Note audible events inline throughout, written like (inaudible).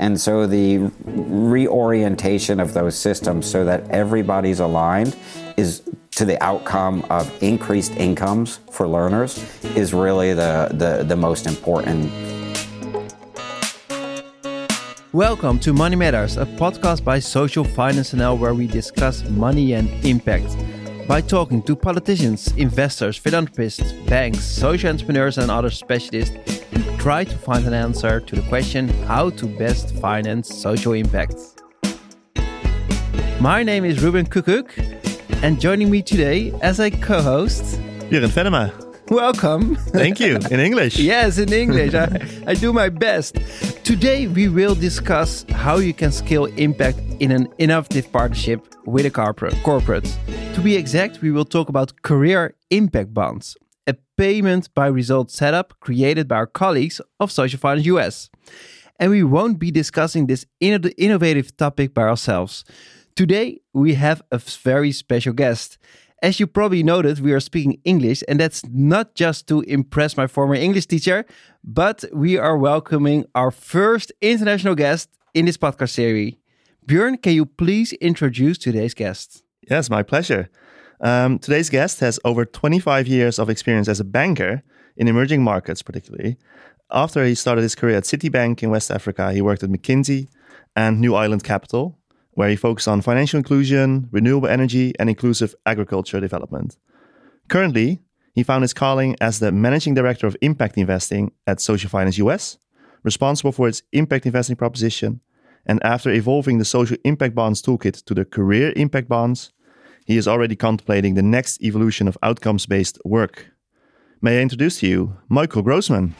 And so the reorientation of those systems so that everybody's aligned is to the outcome of increased incomes for learners is really the, the, the most important. Welcome to Money Matters, a podcast by Social Finance NL where we discuss money and impact by talking to politicians, investors, philanthropists, banks, social entrepreneurs, and other specialists. Try to find an answer to the question how to best finance social impact. My name is Ruben Koekoek, and joining me today as a co host, Björn Vennema. Welcome. Thank you. In English. (laughs) yes, in English. I, I do my best. Today, we will discuss how you can scale impact in an innovative partnership with a corporate. To be exact, we will talk about career impact bonds, payment by result setup created by our colleagues of Social Finance US. And we won't be discussing this innovative topic by ourselves. Today, we have a very special guest. As you probably noted, we are speaking English, and that's not just to impress my former English teacher, but we are welcoming our first international guest in this podcast series. Björn, can you please introduce today's guest? Yes, my pleasure. Um, today's guest has over 25 years of experience as a banker in emerging markets, particularly. After he started his career at Citibank in West Africa, he worked at McKinsey and New Island Capital, where he focused on financial inclusion, renewable energy, and inclusive agriculture development. Currently, he found his calling as the managing director of impact investing at Social Finance US, responsible for its impact investing proposition. And after evolving the social impact bonds toolkit to the career impact bonds, he is already contemplating the next evolution of outcomes based work. May I introduce to you Michael Grossman?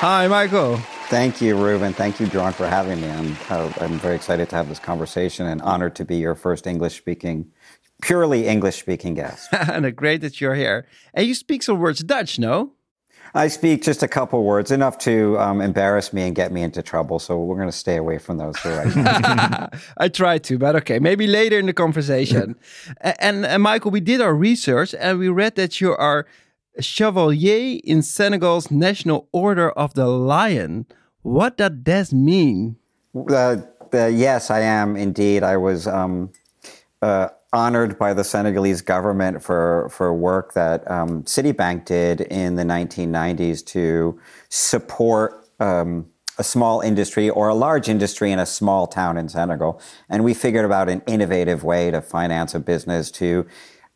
Hi, Michael. Thank you, Ruben. Thank you, John, for having me. I'm, uh, I'm very excited to have this conversation and honored to be your first English speaking, purely English speaking guest. (laughs) and great that you're here. And you speak some words Dutch, no? I speak just a couple words, enough to um, embarrass me and get me into trouble. So we're going to stay away from those right. (laughs) I try to, but okay, maybe later in the conversation. (laughs) and, and Michael, we did our research and we read that you are a Chevalier in Senegal's National Order of the Lion. What does that mean? Uh, uh, yes, I am indeed. I was um, uh, honored by the Senegalese government for, for work that um, Citibank did in the 1990s to support um, a small industry or a large industry in a small town in Senegal. And we figured out an innovative way to finance a business to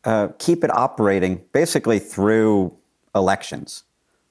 uh, keep it operating basically through elections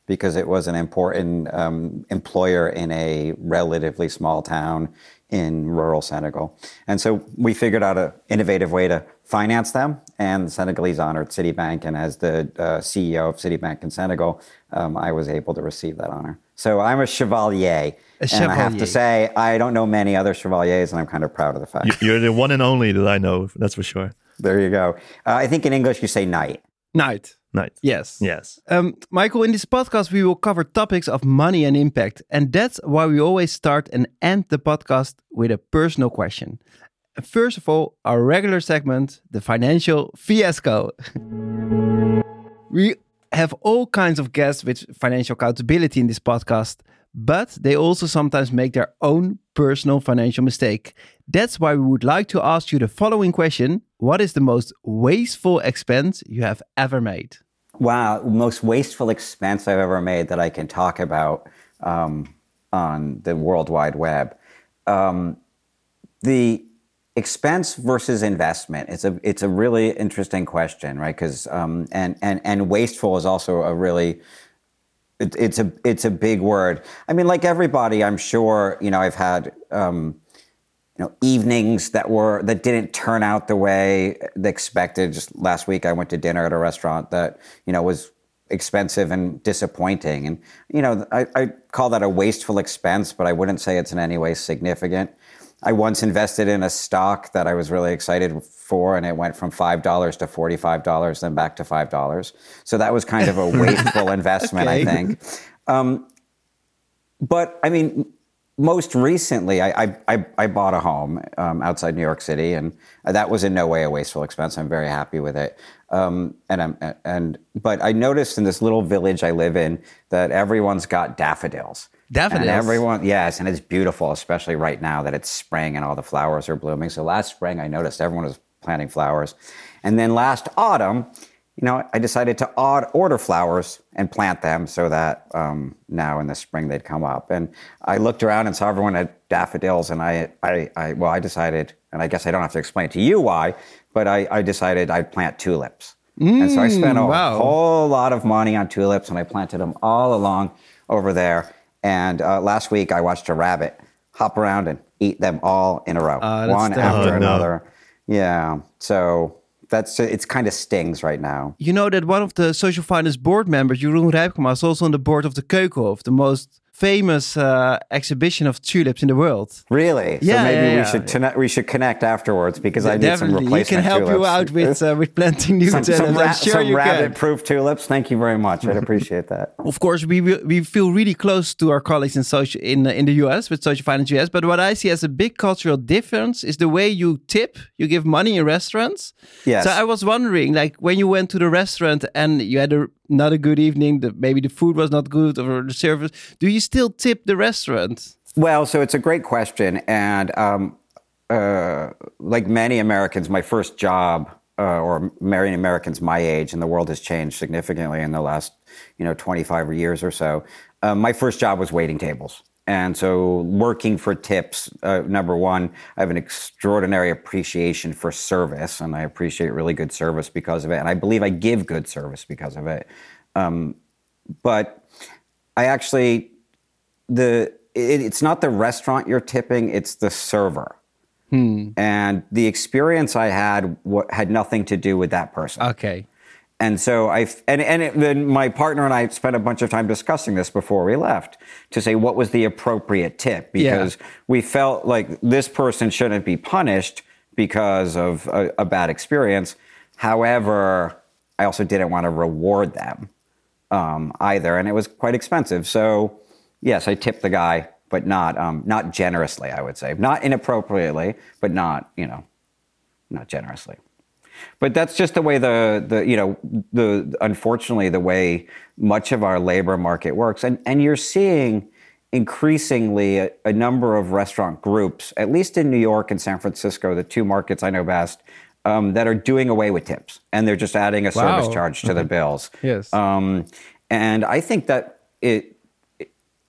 because it was an important um, employer in a relatively small town in rural Senegal. And so we figured out an innovative way to finance them, and the Senegalese honored Citibank. And as the uh, CEO of Citibank in Senegal, um, I was able to receive that honor. So I'm a chevalier. A and I have to say, I don't know many other chevaliers, and I'm kind of proud of the fact. You're the one and only that I know, that's for sure. There you go. Uh, I think in English you say knight. Knight. Yes. Yes. Um, Michael, in this podcast, we will cover topics of money and impact. And that's why we always start and end the podcast with a personal question. First of all, our regular segment, the financial fiasco. we have all kinds of guests with financial accountability in this podcast, but they also sometimes make their own personal financial mistake. That's why we would like to ask you the following question What is the most wasteful expense you have ever made? Wow, most wasteful expense I've ever made that I can talk about um, on the World Wide Web. Um, the expense versus investment it's a it's a really interesting question right because um, and and and wasteful is also a really it, it's a it's a big word i mean like everybody i'm sure you know i've had um, you know evenings that were that didn't turn out the way they expected just last week i went to dinner at a restaurant that you know was expensive and disappointing and you know i, I call that a wasteful expense but i wouldn't say it's in any way significant I once invested in a stock that I was really excited for, and it went from five dollars to forty-five dollars, then back to five dollars. So that was kind of a (laughs) wasteful investment, okay. I think. Um, but I mean, most recently, I, I, I, I bought a home um, outside New York City, and that was in no way a wasteful expense. I'm very happy with it. Um, and I'm, and but I noticed in this little village I live in that everyone's got daffodils. Daffodils. And everyone, yes, and it's beautiful, especially right now that it's spring and all the flowers are blooming. So last spring, I noticed everyone was planting flowers, and then last autumn, you know, I decided to odd order flowers and plant them so that um, now in the spring they'd come up. And I looked around and saw everyone had daffodils, and I, I, I well, I decided, and I guess I don't have to explain to you why, but I, I decided I'd plant tulips. Mm, and so I spent a Mm, wow. whole lot of money on tulips, and I planted them all along over there. And uh, last week I watched a rabbit hop around and eat them all in a row, that's one after Oh, no. another. Yeah, so that's it's kind of stings right now. You know that one of the social finance board members, Jeroen Rijpkema, is also on the board of the Keukenhof, the most famous uh, exhibition of tulips in the world. Really? Yeah. So maybe yeah, we yeah. should tonight, we should connect afterwards because I need some replacement he can help you out with uh, with planting (laughs) new some, tulips. some, ra- sure some rabbit-proof tulips. Thank you very much. I'd appreciate that. (laughs) Of course, we we feel really close to our colleagues in social in in the US with Social Finance US. But what I see as a big cultural difference is the way you tip. You give money in restaurants. Yes. So I was wondering, like when you went to the restaurant and you had a not a good evening, the, maybe the food was not good or the service. Do you still tip the restaurant? Well, so it's a great question, and um, uh, like many Americans, my first job, uh, or many Americans my age, and the world has changed significantly in the last, you know, 25 years or so. Um, my first job was waiting tables. And so, working for tips, uh, number one, I have an extraordinary appreciation for service, and I appreciate really good service because of it. And I believe I give good service because of it. Um, but I actually the it, it's not the restaurant you're tipping; it's the server. And the experience I had what, had nothing to do with that person. Okay. And so I and and it, then my partner and I spent a bunch of time discussing this before we left to say what was the appropriate tip because we felt like this person shouldn't be punished because of a, a bad experience. However, I also didn't want to reward them um, either, and it was quite expensive. So yes, I tipped the guy, but not um, not generously. I would say not inappropriately, but not you know not generously but that's just the way the the you know the unfortunately the way much of our labor market works and and you're seeing increasingly a, a number of restaurant groups at least in New York and San Francisco the two markets I know best um, that are doing away with tips and they're just adding a service charge to the bills Yes. um, and I think that it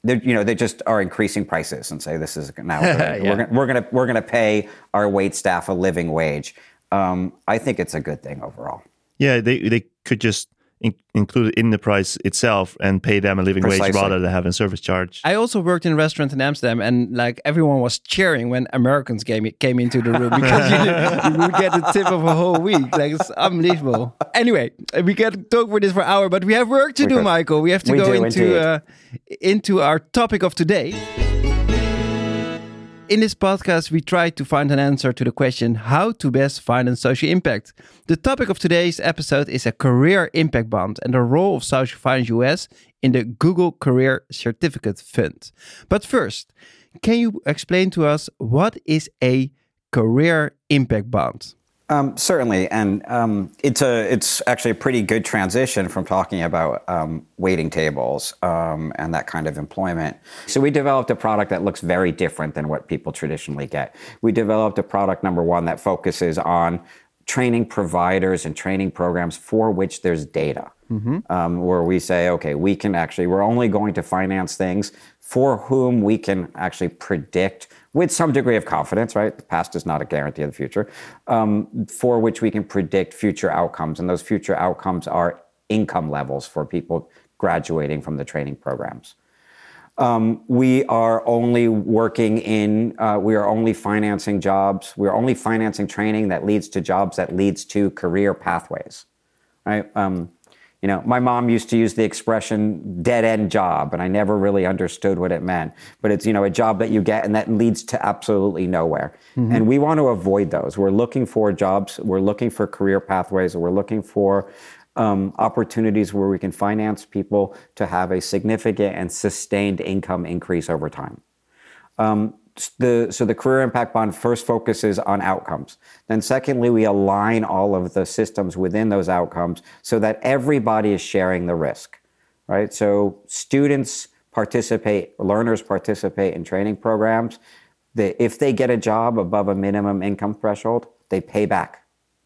they you know they just are increasing prices and say this is now we're gonna, Yeah. we're gonna we're gonna we're gonna pay our wait staff a living wage. Um, I think it's a good thing overall. Yeah, they they could just in, include it in the price itself and pay them a living wage rather than having service charge. I also worked in a restaurant in Amsterdam, and like everyone was cheering when Americans came came into the room because you, you would get a tip of a whole week. Like it's unbelievable. Anyway, we can talk for this for an hour, but we have work to We do, could. Michael. We have to We go do, into uh, into our topic of today. In this podcast, we try to find an answer to the question how to best finance social impact. The topic of today's episode is a career impact bond and the role of social finance US in the Google Career Certificate Fund. But first, can you explain to us what is a career impact bond? Um, certainly, and um, it's a it's actually a pretty good transition from talking about um, waiting tables um, and that kind of employment. So we developed a product that looks very different than what people traditionally get. We developed a product number one that focuses on training providers and training programs for which there's data, um, where we say, okay, we can actually we're only going to finance things for whom we can actually predict with some degree of confidence, right? The past is not a guarantee of the future, um, for which we can predict future outcomes. And those future outcomes are income levels for people graduating from the training programs. Um, we are only working in, uh, we are only financing jobs, we are only financing training that leads to jobs that leads to career pathways, right? Um, you know, my mom used to use the expression dead end job, and I never really understood what it meant. But it's, you know, a job that you get and that leads to absolutely nowhere. And we want to avoid those. We're looking for jobs, we're looking for career pathways, we're looking for um, opportunities where we can finance people to have a significant and sustained income increase over time. Um, the, so the career impact bond first focuses on outcomes. Then secondly, we align all of the systems within those outcomes so that everybody is sharing the risk, right? So students participate, learners participate in training programs. If they get a job above a minimum income threshold, they pay back.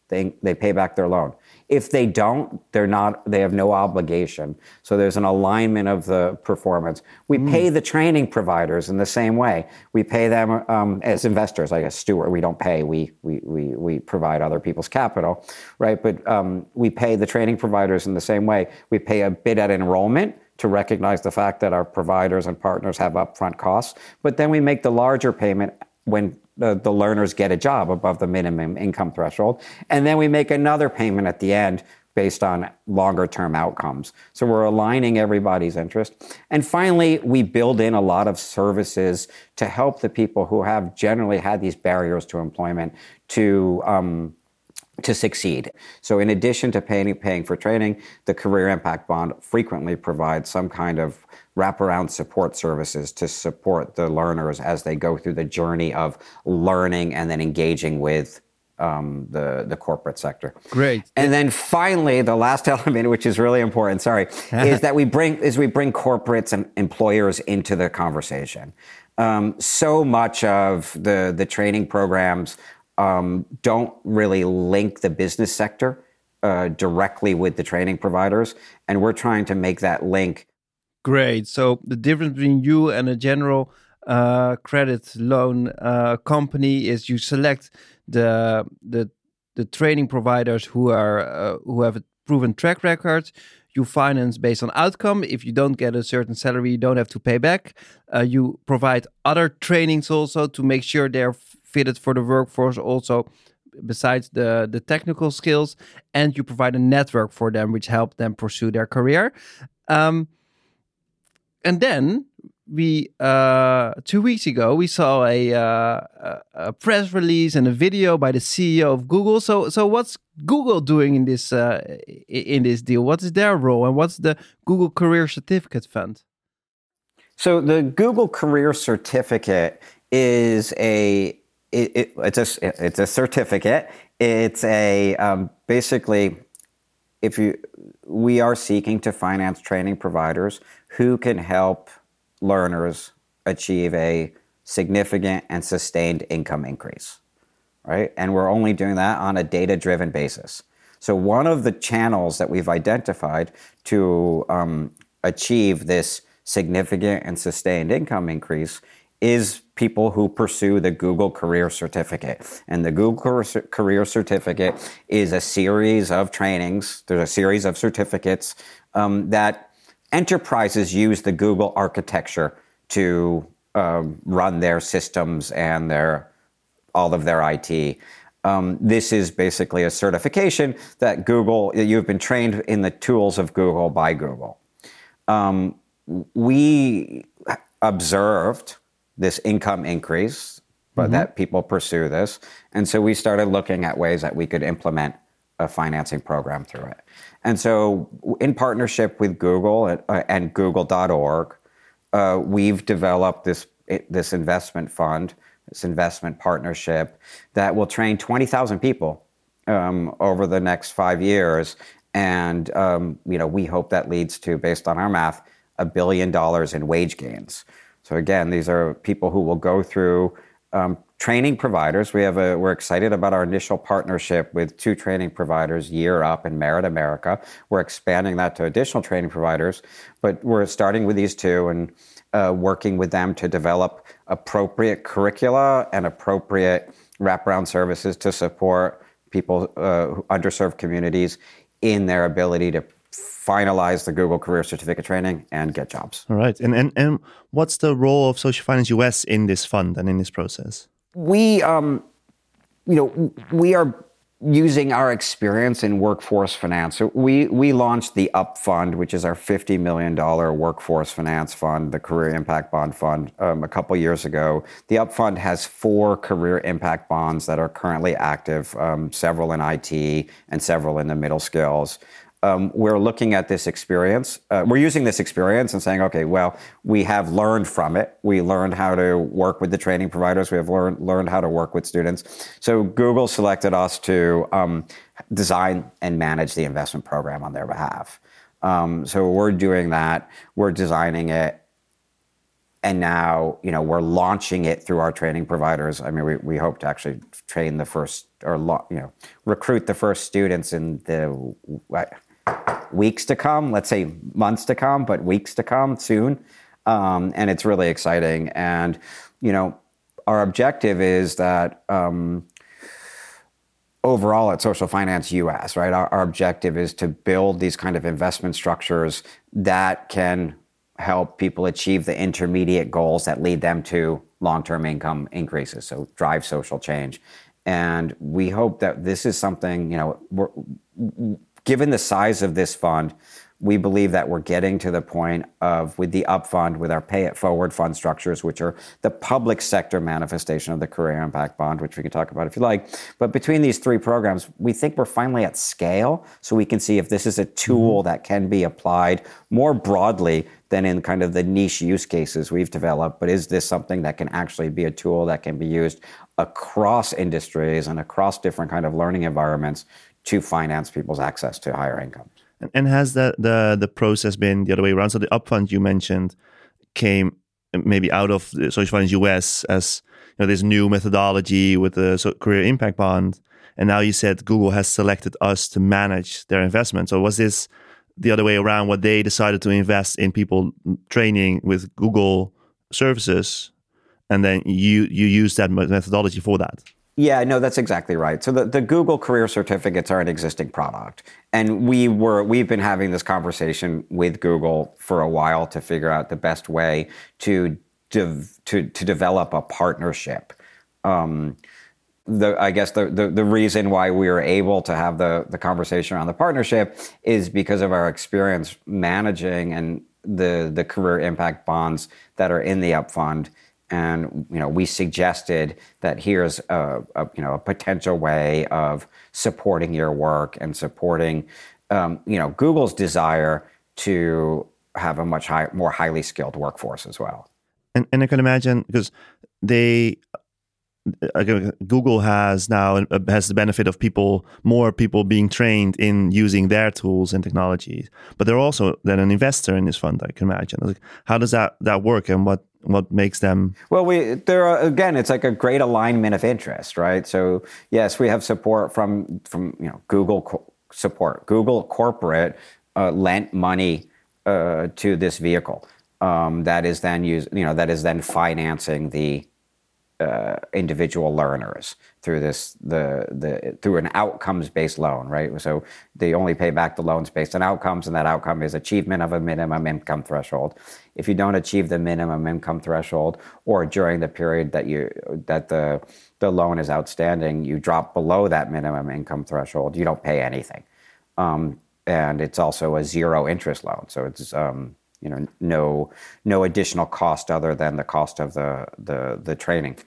They, they pay back their loan. If they don't, they're not, they have no obligation. So there's an alignment of the performance. We mm. pay the training providers in the same way. We pay them um, as investors, like a steward. We don't pay, we, we, we, we provide other people's capital, right? But um, we pay the training providers in the same way. We pay a bit at enrollment to recognize the fact that our providers and partners have upfront costs. But then we make the larger payment when the, the learners get a job above the minimum income threshold. And then we make another payment at the end based on longer term outcomes. So we're aligning everybody's interest. And finally, we build in a lot of services to help the people who have generally had these barriers to employment to um, to succeed. So in addition to paying, paying for training, the Career Impact Bond frequently provides some kind of wraparound support services to support the learners as they go through the journey of learning and then engaging with um, the the corporate sector. Great. And then finally, the last (laughs) element, which is really important, sorry, (laughs) is that we bring is we bring corporates and employers into the conversation. Um, so much of the the training programs um, don't really link the business sector uh, directly with the training providers, and we're trying to make that link Great. So the difference between you and a general uh, credit loan uh, company is you select the the the training providers who are uh, who have a proven track record. You finance based on outcome. If you don't get a certain salary, you don't have to pay back. Uh, you provide other trainings also to make sure they're fitted for the workforce. Also, besides the the technical skills, and you provide a network for them, which help them pursue their career. Um, and then we uh, two weeks ago we saw a, uh, a press release and a video by the CEO of Google. So so what's Google doing in this uh, in this deal? What is their role and what's the Google Career Certificate Fund? So the Google Career Certificate is a it, it, it's a it's a certificate. It's a um, basically if you we are seeking to finance training providers who can help learners achieve a significant and sustained income increase, right? And we're only doing that on a data driven basis. So, one of the channels that we've identified to um, achieve this significant and sustained income increase is people who pursue the Google Career Certificate. And the Google Career Certificate is a series of trainings, there's a series of certificates um, that enterprises use the Google architecture to um, run their systems and their all of their IT. Um, this is basically a certification that Google, you've been trained in the tools of Google by Google. Um, we observed this income increase, but mm-hmm. that people pursue this. And so we started looking at ways that we could implement a financing program through it. And so, in partnership with Google and, uh, and Google.org, uh, we've developed this this investment fund, this investment partnership that will train 20,000 people um, over the next five years. And um, you know, we hope that leads to, based on our math, a billion dollars in wage gains. So again, these are people who will go through um, training providers. We have a, we're excited about our initial partnership with two training providers, Year Up and Merit America. We're expanding that to additional training providers, but we're starting with these two and uh, working with them to develop appropriate curricula and appropriate wraparound services to support people, uh, underserved communities in their ability to finalize the Google Career Certificate training and get jobs. All right. And, and, and what's the role of Social Finance US in this fund and in this process? We, um, you know, we are using our experience in workforce finance. So we, we launched the UP Fund, which is our $50 million workforce finance fund, the Career Impact Bond Fund, um, a couple years ago. The UP Fund has four career impact bonds that are currently active, um, several in IT and several in the middle skills. Um, we're looking at this experience. Uh, we're using this experience and saying, okay, well, we have learned from it. We learned how to work with the training providers. We have learned learned how to work with students. So Google selected us to um, design and manage the investment program on their behalf. Um, so we're doing that. We're designing it. And now, you know, we're launching it through our training providers. I mean, we, we hope to actually train the first or, you know, recruit the first students in the weeks to come, let's say months to come, but weeks to come soon. Um, and it's really exciting. And, you know, our objective is that um, overall at Social Finance US, right, our, our objective is to build these kind of investment structures that can help people achieve the intermediate goals that lead them to long-term income increases so drive social change and we hope that this is something you know given the size of this fund we believe that we're getting to the point of with the up fund, with our pay it forward fund structures which are the public sector manifestation of the career impact bond which we can talk about if you like but between these three programs we think we're finally at scale so we can see if this is a tool mm-hmm. that can be applied more broadly than in kind of the niche use cases we've developed but is this something that can actually be a tool that can be used across industries and across different kind of learning environments to finance people's access to higher incomes and has the, the the process been the other way around? So the upfund you mentioned came maybe out of the social finance US as you know this new methodology with the career impact bond, and now you said Google has selected us to manage their investment. So was this the other way around? What they decided to invest in people training with Google services, and then you you use that methodology for that. Yeah, no, that's exactly right. So the, the Google career certificates are an existing product. And we were we've been having this conversation with Google for a while to figure out the best way to to to develop a partnership. Um, the, I guess the, the, the reason why we were able to have the, the conversation around the partnership is because of our experience managing and the the career impact bonds that are in the upfund and you know we suggested that here's a, a, you know a potential way of supporting your work and supporting um, you know Google's desire to have a much high, more highly skilled workforce as well. And, and I can imagine because they Google has now uh, has the benefit of people, more people being trained in using their tools and technologies. But they're also then an investor in this fund. I can imagine. Like, how does that that work, and what what makes them? Well, we there are, again, it's like a great alignment of interest, right? So yes, we have support from from you know Google co- support. Google corporate uh, lent money uh, to this vehicle um, that is then used, you know, that is then financing the uh, individual learners through this the the through an outcomes based loan, right? So they only pay back the loans based on outcomes, and that outcome is achievement of a minimum income threshold. If you don't achieve the minimum income threshold, or during the period that you that the the loan is outstanding, you drop below that minimum income threshold, you don't pay anything, um, and it's also a zero interest loan. So it's um, you know no no additional cost other than the cost of the the the training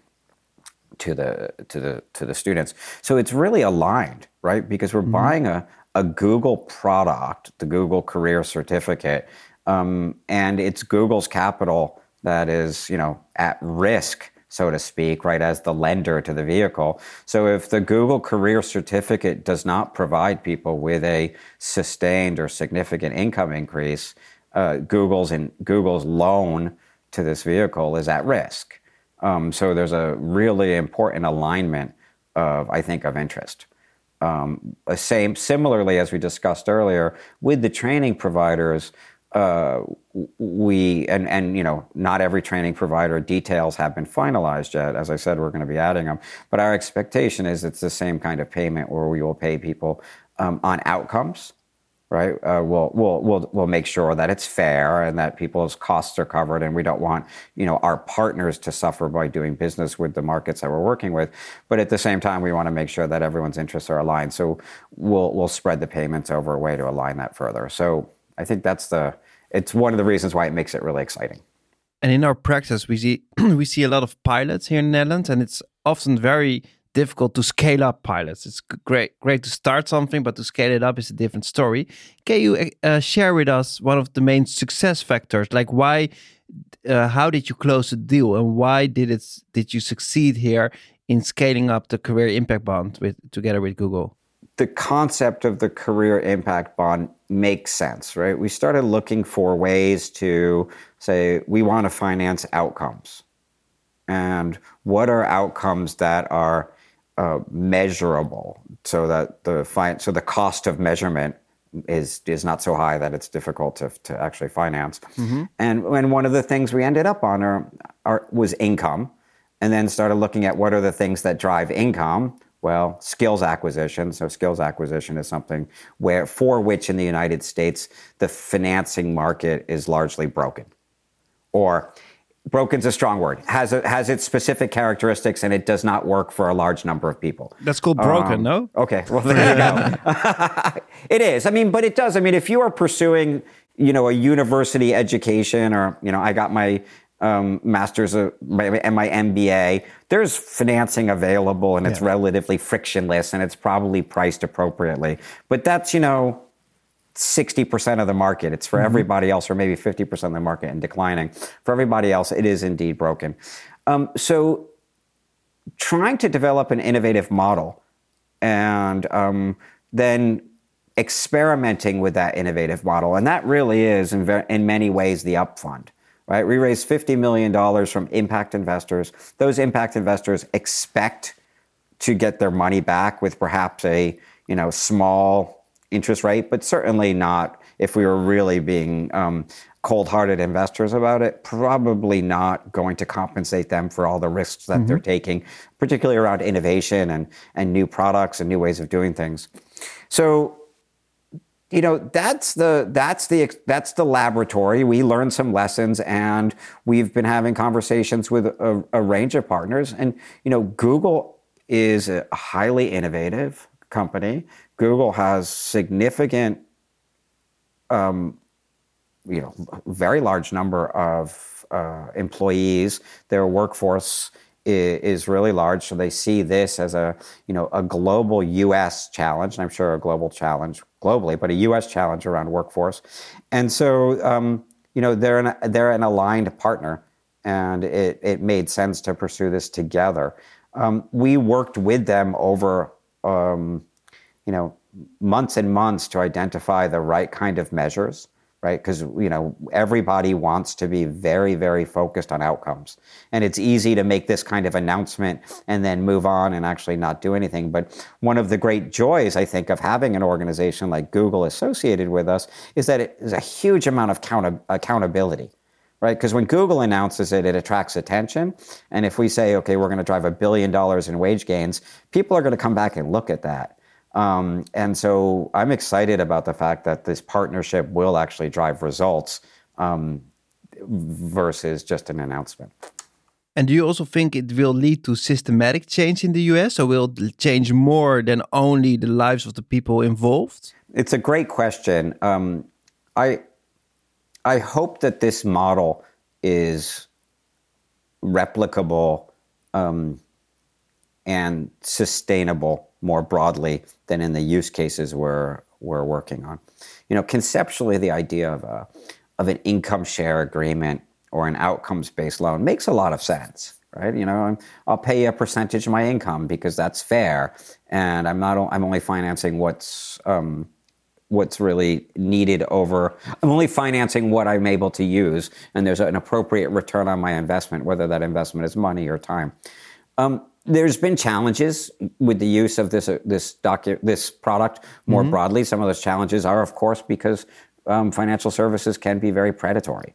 to the to the to the students. So it's really aligned, right? Because we're mm-hmm. buying a a Google product, the Google Career Certificate, um, and it's Google's capital that is, you know, at risk, so to speak, right, as the lender to the vehicle. So if the Google Career Certificate does not provide people with a sustained or significant income increase, uh, Google's in Google's loan to this vehicle is at risk. Um, so there's a really important alignment of, I think, of interest. Um, same, similarly, as we discussed earlier, with the training providers, uh, we and and you know not every training provider details have been finalized yet. As I said, we're going to be adding them, but our expectation is it's the same kind of payment where we will pay people um, on outcomes right? Uh, we'll, we'll, we'll, we'll make sure that it's fair and that people's costs are covered. And we don't want, you know, our partners to suffer by doing business with the markets that we're working with. But at the same time, we want to make sure that everyone's interests are aligned. So we'll, we'll spread the payments over a way to align that further. So I think that's the, it's one of the reasons why it makes it really exciting. And in our practice, we see (clears throat) we see a lot of pilots here in the Netherlands, and it's often very difficult to scale up pilots. It's great, great to start something, but to scale it up is a different story. Can you uh, uh share with us one of the main success factors? Like why, uh, how did you close the deal, and why did it did you succeed here in scaling up the career impact bond with together with Google? The concept of the career impact bond makes sense, right? We started looking for ways to say we want to finance outcomes and what are outcomes that are uh, measurable so that the fi- so the cost of measurement is is not so high that it's difficult to, to actually finance. Mm-hmm. And and one of the things we ended up on are, are, was income, and then started looking at what are the things that drive income. Well, skills acquisition. So skills acquisition is something where for which in the United States the financing market is largely broken, or broken's a strong word. Has a, has its specific characteristics and it does not work for a large number of people. That's called broken um, no? okay well there you go. (laughs) It is. I mean but it does. I mean if you are pursuing you know a university education or you know i got my um, master's of, and my MBA, there's financing available and it's yeah. relatively frictionless and it's probably priced appropriately. But that's, you know, 60% of the market. It's for mm-hmm. everybody else, or maybe 50% of the market and declining. For everybody else, it is indeed broken. Um, so, trying to develop an innovative model and um, then experimenting with that innovative model. And that really is, in, ver- in many ways, the upfund. Right? We raised $50 million from impact investors. Those impact investors expect to get their money back with perhaps a you know small interest rate, but certainly not if we were really being um, cold hearted investors about it, probably not going to compensate them for all the risks that mm-hmm. they're taking, particularly around innovation and, and new products and new ways of doing things. So, you know that's the that's the that's the laboratory we learned some lessons and we've been having conversations with a, a range of partners and you know google is a highly innovative company Google has significant, um, you know, very large number of uh, employees. Their workforce is, really large, so they see this as a, you know, a global U.S. challenge, and I'm sure a global challenge globally, but a U.S. challenge around workforce. And so, um, you know, they're an, they're an aligned partner, and it, it made sense to pursue this together. Um, we worked with them over um, you know, months and months to identify the right kind of measures, right? Because, you know, everybody wants to be very, very focused on outcomes. And it's easy to make this kind of announcement and then move on and actually not do anything. But one of the great joys, I think, of having an organization like Google associated with us is that it is a huge amount of count- accountability right? Because when Google announces it, it attracts attention. And if we say, okay, we're going to drive a billion dollars in wage gains, people are going to come back and look at that. Um, and so I'm excited about the fact that this partnership will actually drive results um, versus just an announcement. And do you also think it will lead to systematic change in the US or will it change more than only the lives of the people involved? It's a great question. Um, I, I hope that this model is replicable um, and sustainable more broadly than in the use cases we're we're working on. You know, conceptually, the idea of a of an income share agreement or an outcomes based loan makes a lot of sense, right? You know, I'll pay you a percentage of my income because that's fair, and I'm not I'm only financing what's um, what's really needed over i'm only financing what i'm able to use and there's an appropriate return on my investment whether that investment is money or time um, there's been challenges with the use of this uh, this docu- this product more mm-hmm. broadly. Some of those challenges are, of course, because um, financial services can be very predatory,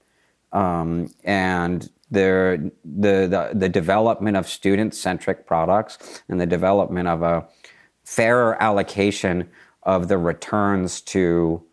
um, and the, the the development of student centric products and the development of a fairer allocation of the returns to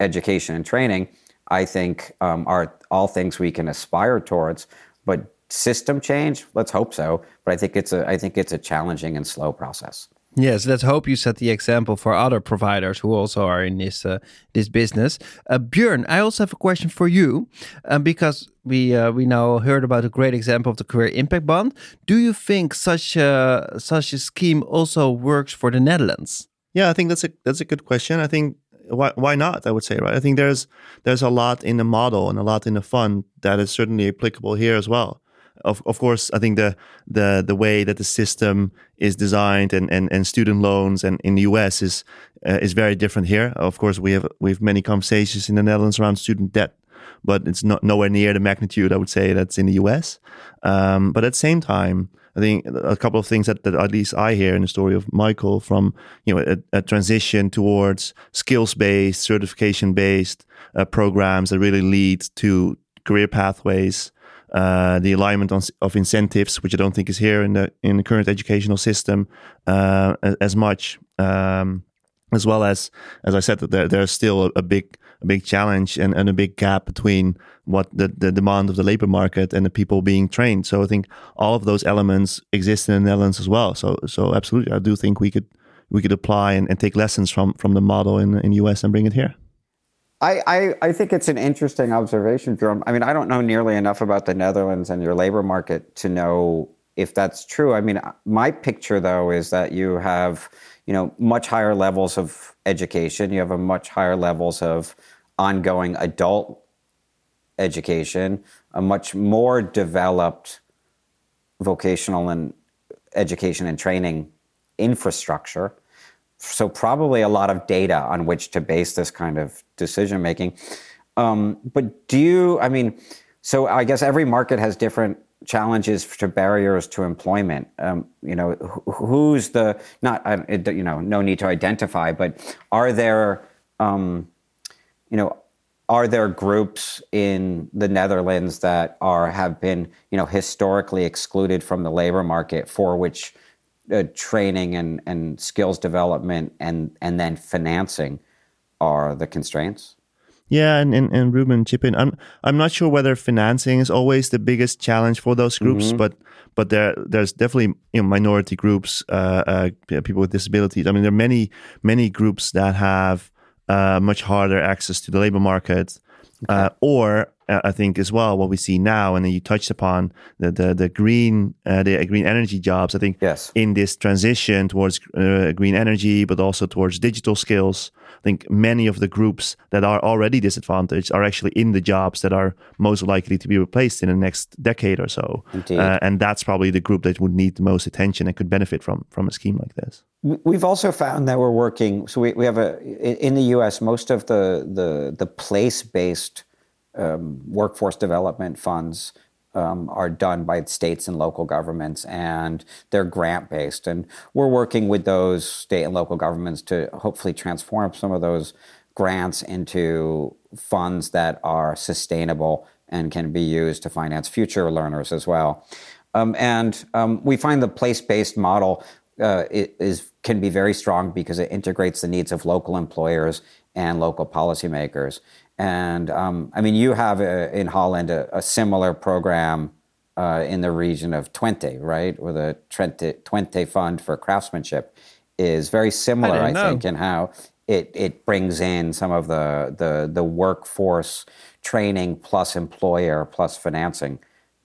education and training, I think, um, are all things we can aspire towards. But system change? Let's hope so. But I think it's a I think it's a challenging and slow process. Yes, let's hope you set the example for other providers who also are in this uh, this business. Uh, Björn, I also have a question for you, um, because we uh, we now heard about a great example of the career impact bond. Do you think such a such a scheme also works for the Netherlands? Yeah, I think that's a that's a good question. I think why why not? I would say right. I think there's there's a lot in the model and a lot in the fund that is certainly applicable here as well. Of, of course, I think the the the way that the system is designed and, and, and student loans and in the US is uh, is very different here. Of course, we have we have many conversations in the Netherlands around student debt, but it's not nowhere near the magnitude I would say that's in the US. Um, but at the same time, I think a couple of things that, that at least I hear in the story of Michael from you know a, a transition towards skills based, certification based uh, programs that really lead to career pathways. Uh, the alignment on, of incentives, which I don't think is here in the in the current educational system uh, as, much, um, as well as as I said, that there, there's still a, a big a big challenge and, and a big gap between what the, the demand of the labor market and the people being trained. So I think all of those elements exist in the Netherlands as well. So so absolutely, I do think we could we could apply and, and take lessons from from the model in in US and bring it here. I, I, I think it's an interesting observation, Jerome. I mean, I don't know nearly enough about the Netherlands and your labor market to know if that's true. I mean, my picture though is that you have, you know, much higher levels of education. You have a much higher levels of ongoing adult education, a much more developed vocational and education and training infrastructure. So, probably a lot of data on which to base this kind of decision making. Um, but do you, I mean, so I guess every market has different challenges to barriers to employment. Um, you know, who's the, not, you know, no need to identify, but are there, um, you know, are there groups in the Netherlands that are have been you know historically excluded from the labor market for which uh, training and, and skills development and and then financing are the constraints? Yeah, and, and, and Ruben chip in. I'm I'm not sure whether financing is always the biggest challenge for those groups, mm-hmm. but but there there's definitely you know minority groups, uh, uh, people with disabilities. I mean, there are many many groups that have uh, much harder access to the labor market, okay. uh, or I think as well what we see now, and then you touched upon the the, the green uh, the green energy jobs. I think yes. in this transition towards uh, green energy, but also towards digital skills, I think many of the groups that are already disadvantaged are actually in the jobs that are most likely to be replaced in the next decade or so. Uh, and that's probably the group that would need the most attention and could benefit from from a scheme like this. We've also found that we're working. So we, we have a in the U.S. most of the the the place based um, workforce development funds um, are done by states and local governments, and they're grant based. And we're working with those state and local governments to hopefully transform some of those grants into funds that are sustainable and can be used to finance future learners as well. Um, and um, we find the place based model uh, is can be very strong because it integrates the needs of local employers and local policymakers. And um, I mean, you have a, in Holland a, a similar program uh, in the region of Twente, right? Where the Twente, Twente Fund for Craftsmanship is very similar, I, I think, in how it, it brings in some of the, the, the workforce training plus employer plus financing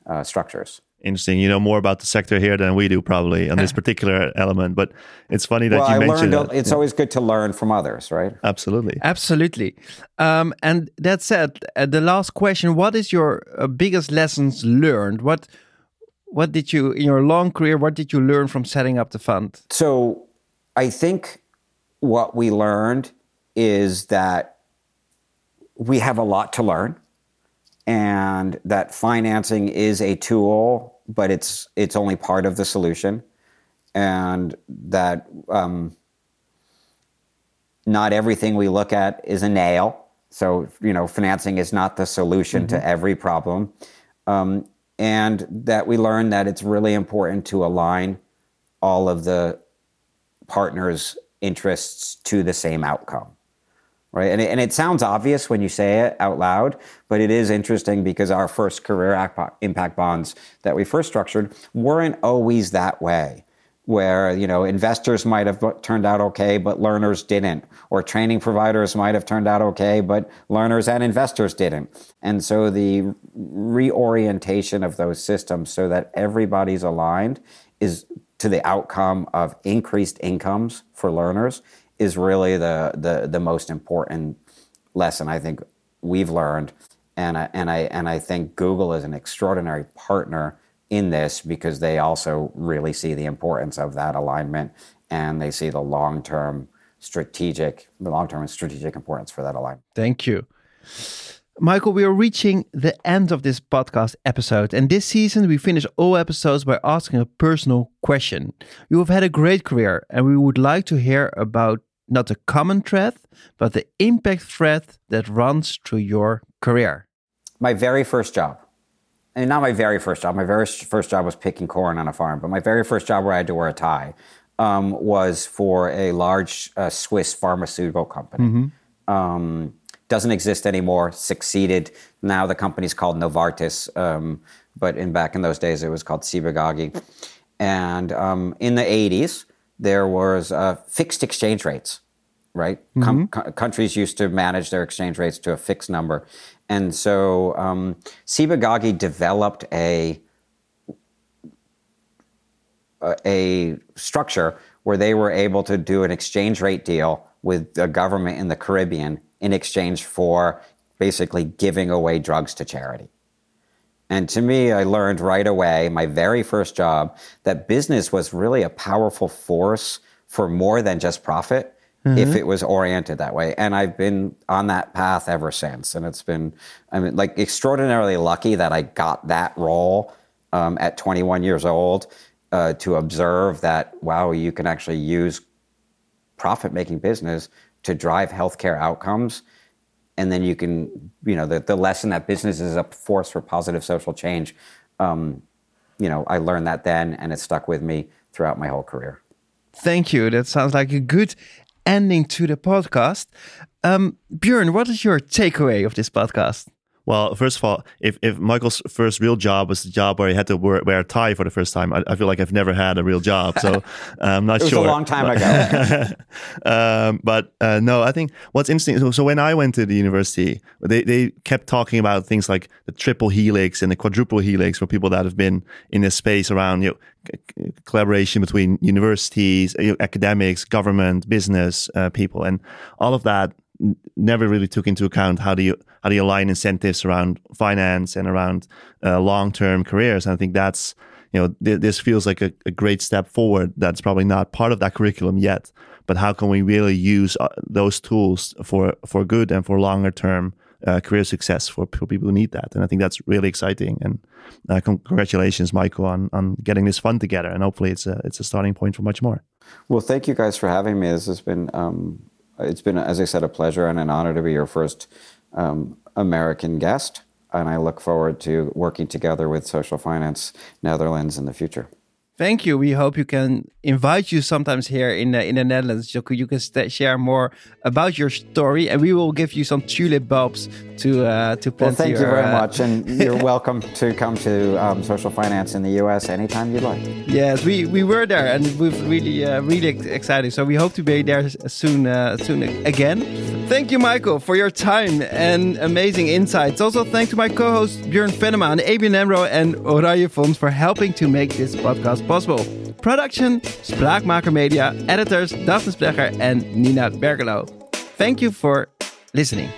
uh, structures interesting. You know more about the sector here than we do, probably on this (laughs) particular element. But it's funny that well, you I mentioned. Learned, it's yeah. always good to learn from others, right? Absolutely, absolutely. Um, and that said, uh, the last question: What is your uh, biggest lessons learned? What what did you in your long career? What did you learn from setting up the fund? So, I think what we learned is that we have a lot to learn and that financing is a tool, but it's it's only part of the solution, and that um, not everything we look at is a nail. So you know, financing is not the solution mm-hmm. to every problem, um, and that we learn that it's really important to align all of the partners' interests to the same outcome right? And it, and it sounds obvious when you say it out loud, but it is interesting because our first career impact bonds that we first structured weren't always that way. where you know investors might have turned out okay but learners didn't or training providers might have turned out okay but learners and investors didn't and so the reorientation of those systems so that everybody's aligned is to the outcome of increased incomes for learners is really the the, the most important lesson I think we've learned and I, and I and I think Google is an extraordinary partner in this because they also really see the importance of that alignment and they see the long term strategic, the long term strategic importance for that alignment. Thank you. Michael, we are reaching the end of this podcast episode, and this season we finish all episodes by asking a personal question. You have had a great career, and we would like to hear about not the common thread, but the impact thread that runs through your career. My very first job and not my very first job. My very first job was picking corn on a farm, but my very first job where I had to wear a tie um, was for a large uh, Swiss pharmaceutical company. Mm-hmm. Um, doesn't exist anymore. Succeeded. Now the company's called Novartis, um, but in back in those days it was called Ciba-Geigy. And um, in the 80s, there was uh, fixed exchange rates right? Mm-hmm. Com- co- countries used to manage their exchange rates to a fixed number. And so um, Ciba-Geigy developed a, a structure where they were able to do an exchange rate deal with the government in the Caribbean in exchange for basically giving away drugs to charity. And to me, I learned right away, my very first job, that business was really a powerful force for more than just profit mm-hmm. if it was oriented that way. And I've been on that path ever since. And it's been, I mean, like extraordinarily lucky that I got that role um, at 21 years old uh, to observe that, wow, you can actually use profit making business to drive healthcare outcomes. And then you can, you know, the, the lesson that business is a force for positive social change. Um, you know, I learned that then and it stuck with me throughout my whole career. Thank you. That sounds like a good ending to the podcast. Um, Björn, what is your takeaway of this podcast? Well, first of all, if, if Michael's first real job was the job where he had to wear, wear a tie for the first time, I, I, feel like I've never had a real job. So (laughs) I'm not it was sure. a long time ago. (laughs) um, but uh, no, I think what's interesting. So, so, when I went to the university, they, they kept talking about things like the triple helix and the quadruple helix for people that have been in this space around you know, collaboration between universities, academics, government, business uh, people, and all of that never really took into account how do you how do you align incentives around finance and around uh, long term careers. And I think that's you know th- this feels like a, a, great step forward. That's probably not part of that curriculum yet, but how can we really use uh, those tools for for good and for longer term uh, career success for, for people who need that? And I think that's really exciting. And uh, congratulations, Michael, on on getting this fund together. And hopefully, it's a it's a starting point for much more. Well, thank you guys for having me. This has been um, it's been, as I said, a pleasure and an honor to be your first um, American guest. And I look forward to working together with Social Finance Netherlands in the future. Thank you. We hope you can invite you sometimes here in the, in the Netherlands. So you can share more about your story, and we will give you some tulip bulbs to uh, to plant. Well, thank your, you very uh, much, and (laughs) you're welcome to come to um, Social Finance in the U.S. anytime you'd like. Yes, we, we were there, and we're really uh, really excited. So we hope to be there soon uh, soon again. Thank you, Michael, for your time and amazing insights. Also, thanks to my co-hosts Björn Vennema and ABN AMRO and Oranje Fonds for helping to make this podcast possible. Production, Spraakmaker Media, editors Daphne Splegger and Nina Bergelo. Thank you for listening.